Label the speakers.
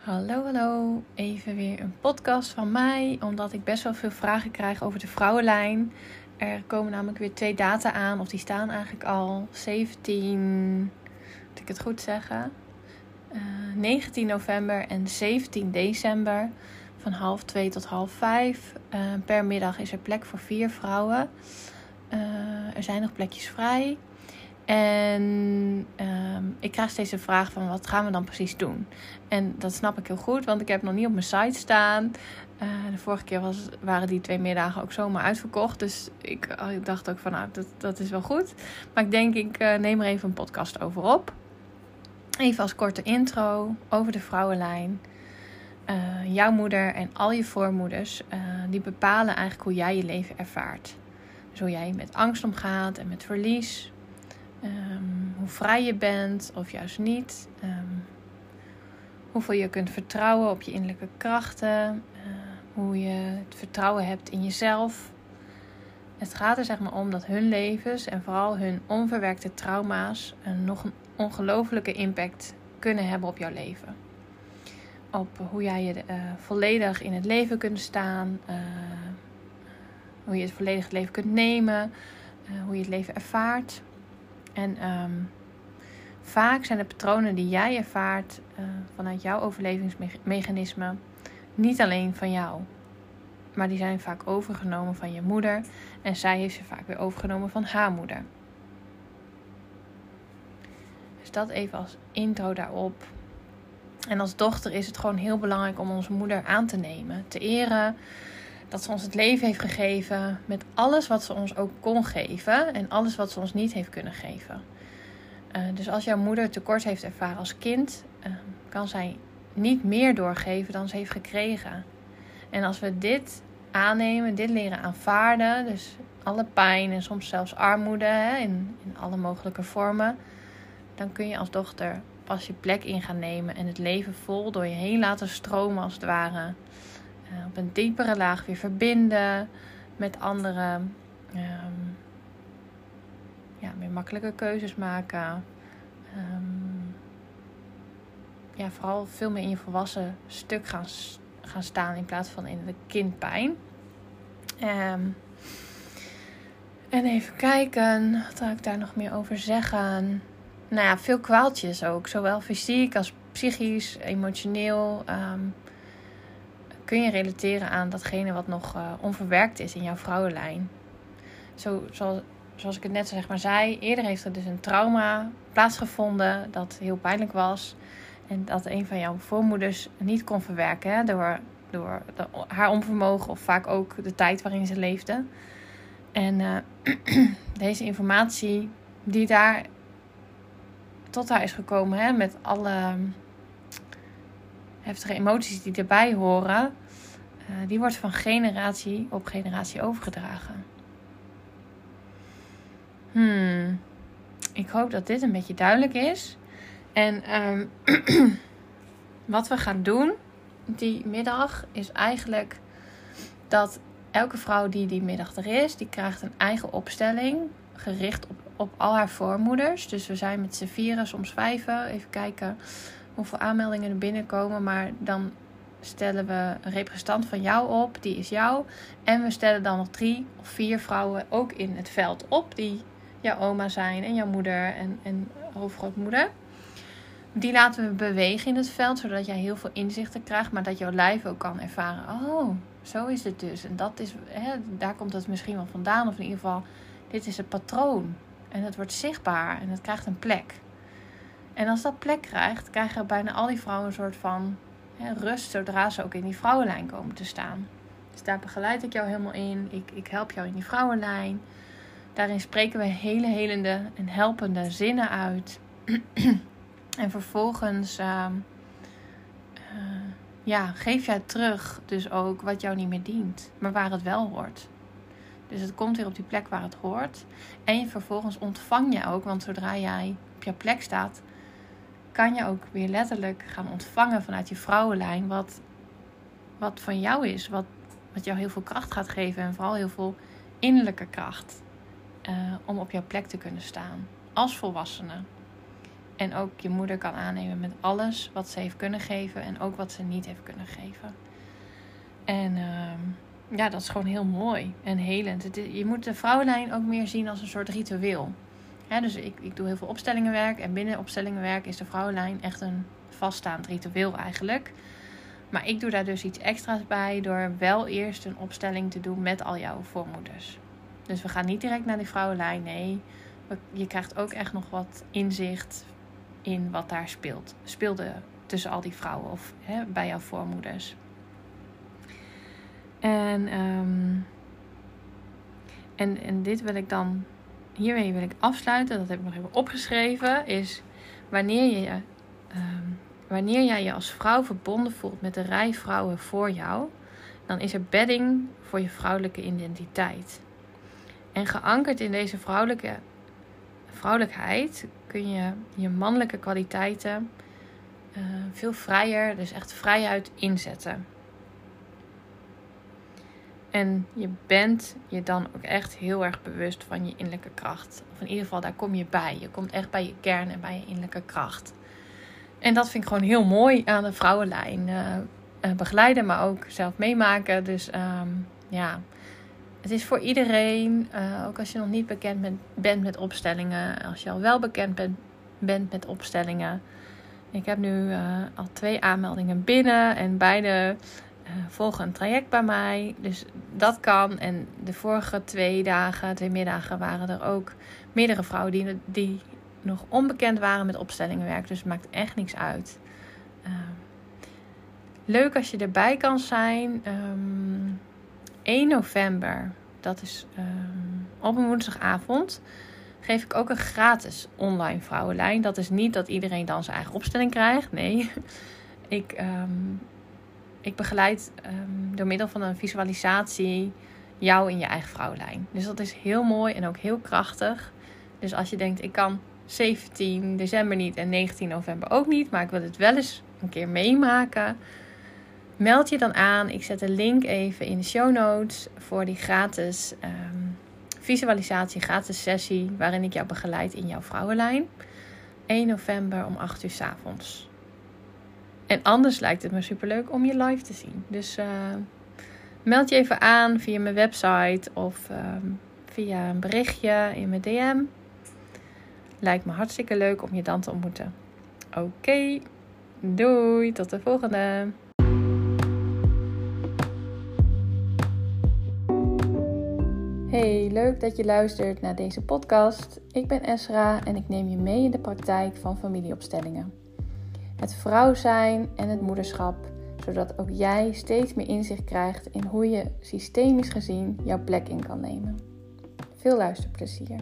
Speaker 1: Hallo, hallo. Even weer een podcast van mij, omdat ik best wel veel vragen krijg over de vrouwenlijn. Er komen namelijk weer twee data aan, of die staan eigenlijk al. 17, moet ik het goed zeggen? Uh, 19 november en 17 december van half 2 tot half 5. Uh, per middag is er plek voor vier vrouwen. Uh, er zijn nog plekjes vrij. En um, ik krijg steeds de vraag van wat gaan we dan precies doen? En dat snap ik heel goed, want ik heb nog niet op mijn site staan. Uh, de vorige keer was, waren die twee middagen ook zomaar uitverkocht. Dus ik, oh, ik dacht ook van nou, dat, dat is wel goed. Maar ik denk, ik uh, neem er even een podcast over op. Even als korte intro over de vrouwenlijn. Uh, jouw moeder en al je voormoeders, die bepalen eigenlijk hoe jij je leven ervaart. Dus hoe jij met angst omgaat en met verlies, Um, hoe vrij je bent of juist niet. Um, hoeveel je kunt vertrouwen op je innerlijke krachten. Uh, hoe je het vertrouwen hebt in jezelf. Het gaat er zeg maar om dat hun levens en vooral hun onverwerkte trauma's een nog een ongelofelijke impact kunnen hebben op jouw leven. Op hoe jij je uh, volledig in het leven kunt staan. Uh, hoe je het volledig leven kunt nemen. hoe je het leven ervaart. En um, vaak zijn de patronen die jij ervaart uh, vanuit jouw overlevingsmechanisme niet alleen van jou. Maar die zijn vaak overgenomen van je moeder. En zij heeft ze vaak weer overgenomen van haar moeder. Dus dat even als intro daarop. En als dochter is het gewoon heel belangrijk om onze moeder aan te nemen, te eren dat ze ons het leven heeft gegeven met alles wat ze ons ook kon geven en alles wat ze ons niet heeft kunnen geven. Uh, dus als jouw moeder tekort heeft ervaren als kind, uh, kan zij niet meer doorgeven dan ze heeft gekregen. En als we dit aannemen, dit leren aanvaarden, dus alle pijn en soms zelfs armoede hè, in, in alle mogelijke vormen, dan kun je als dochter pas je plek in gaan nemen en het leven vol door je heen laten stromen als het ware. Uh, op een diepere laag weer verbinden met anderen. Um, ja, meer makkelijke keuzes maken. Um, ja, vooral veel meer in je volwassen stuk gaan, gaan staan in plaats van in de kindpijn. Um, en even kijken, wat zou ik daar nog meer over zeggen? Nou ja, veel kwaaltjes ook. Zowel fysiek als psychisch, emotioneel. Um, kun je relateren aan datgene wat nog uh, onverwerkt is in jouw vrouwenlijn. Zo, zoals, zoals ik het net zeg maar zei, eerder heeft er dus een trauma plaatsgevonden dat heel pijnlijk was. En dat een van jouw voormoeders niet kon verwerken door, door haar onvermogen of vaak ook de tijd waarin ze leefde. En uh, deze informatie die daar tot haar is gekomen hè, met alle heftige emoties die erbij horen, uh, die wordt van generatie op generatie overgedragen. Hmm. Ik hoop dat dit een beetje duidelijk is. En um, wat we gaan doen die middag is eigenlijk dat elke vrouw die die middag er is, die krijgt een eigen opstelling gericht op, op al haar voormoeders. Dus we zijn met z'n vieren, soms vijven. Even kijken hoeveel aanmeldingen er binnenkomen. Maar dan stellen we een representant van jou op, die is jou. En we stellen dan nog drie of vier vrouwen ook in het veld op, die jouw oma zijn en jouw moeder en, en. Die laten we bewegen in het veld, zodat jij heel veel inzichten krijgt, maar dat jouw lijf ook kan ervaren. Oh, zo is het dus. En dat is, hè, daar komt het misschien wel vandaan, of in ieder geval, dit is het patroon. En het wordt zichtbaar en het krijgt een plek. En als dat plek krijgt, krijgen bijna al die vrouwen een soort van hè, rust zodra ze ook in die vrouwenlijn komen te staan. Dus daar begeleid ik jou helemaal in. Ik, ik help jou in die vrouwenlijn. Daarin spreken we hele helende en helpende zinnen uit. en vervolgens uh, uh, ja, geef jij terug dus ook wat jou niet meer dient, maar waar het wel hoort. Dus het komt weer op die plek waar het hoort. En vervolgens ontvang je ook, want zodra jij op jouw plek staat, kan je ook weer letterlijk gaan ontvangen vanuit je vrouwenlijn wat, wat van jou is. Wat, wat jou heel veel kracht gaat geven en vooral heel veel innerlijke kracht. Uh, om op jouw plek te kunnen staan als volwassene. En ook je moeder kan aannemen met alles wat ze heeft kunnen geven en ook wat ze niet heeft kunnen geven. En ehm, ja, dat is gewoon heel mooi en helend. Je moet de vrouwenlijn ook meer zien als een soort ritueel. Dus ik, ik doe heel veel opstellingenwerk. En binnen opstellingenwerk is de vrouwenlijn echt een vaststaand ritueel eigenlijk. Maar ik doe daar dus iets extra's bij door wel eerst een opstelling te doen met al jouw voormoeders. Dus we gaan niet direct naar die vrouwenlijn. Nee, je krijgt ook echt nog wat inzicht in wat daar speelt. Speelde tussen al die vrouwen of bij jouw voormoeders. En, ehm, en, en dit wil ik dan, hiermee wil ik afsluiten, dat heb ik nog even opgeschreven, is wanneer, je, um, wanneer jij je als vrouw verbonden voelt met de rij vrouwen voor jou, dan is er bedding voor je vrouwelijke identiteit. En geankerd in deze vrouwelijke, vrouwelijkheid kun je je mannelijke kwaliteiten uh, veel vrijer, dus echt vrijuit inzetten. En je bent je dan ook echt heel erg bewust van je innerlijke kracht. Of in ieder geval, daar kom je bij. Je komt echt bij je kern en bij je innerlijke kracht. En dat vind ik gewoon heel mooi aan de vrouwenlijn. Uh, begeleiden, maar ook zelf meemaken. Dus um, ja, het is voor iedereen. Uh, ook als je nog niet bekend bent met opstellingen. Als je al wel bekend bent, met opstellingen. Ik heb nu al twee aanmeldingen binnen. En beide volgen een traject bij mij. Dus dat kan. En de vorige twee dagen, twee middagen, waren er ook meerdere vrouwen die, die nog onbekend waren met opstellingenwerk. Dus het maakt echt niks uit. Uh, leuk als je erbij kan zijn. Um, ehm, 1 november, dat is um, op een woensdagavond, geef ik ook een gratis online vrouwenlijn. Dat is niet dat iedereen dan zijn eigen opstelling krijgt. Nee. Ik ik begeleid um, door middel van een visualisatie jou in je eigen vrouwlijn. Dus dat is heel mooi en ook heel krachtig. Dus als je denkt, ik kan 17 december niet en 19 november ook niet, maar ik wil het wel eens een keer meemaken. Meld je dan aan. Ik zet de link even in de show notes voor die gratis um, visualisatie, gratis sessie, waarin ik jou begeleid in jouw vrouwenlijn. 1 november om 8 uur s avonds. En anders lijkt het me superleuk om je live te zien. Dus uh, meld je even aan via mijn website of uh, via een berichtje in mijn DM. Lijkt me hartstikke leuk om je dan te ontmoeten. Oké, doei, tot de volgende. Hey, leuk dat je luistert naar deze podcast. Ik ben Esra en ik neem je mee in de praktijk van familieopstellingen het vrouw zijn en het moederschap, zodat ook jij steeds meer inzicht krijgt in hoe je systemisch gezien jouw plek in kan nemen. Veel luisterplezier.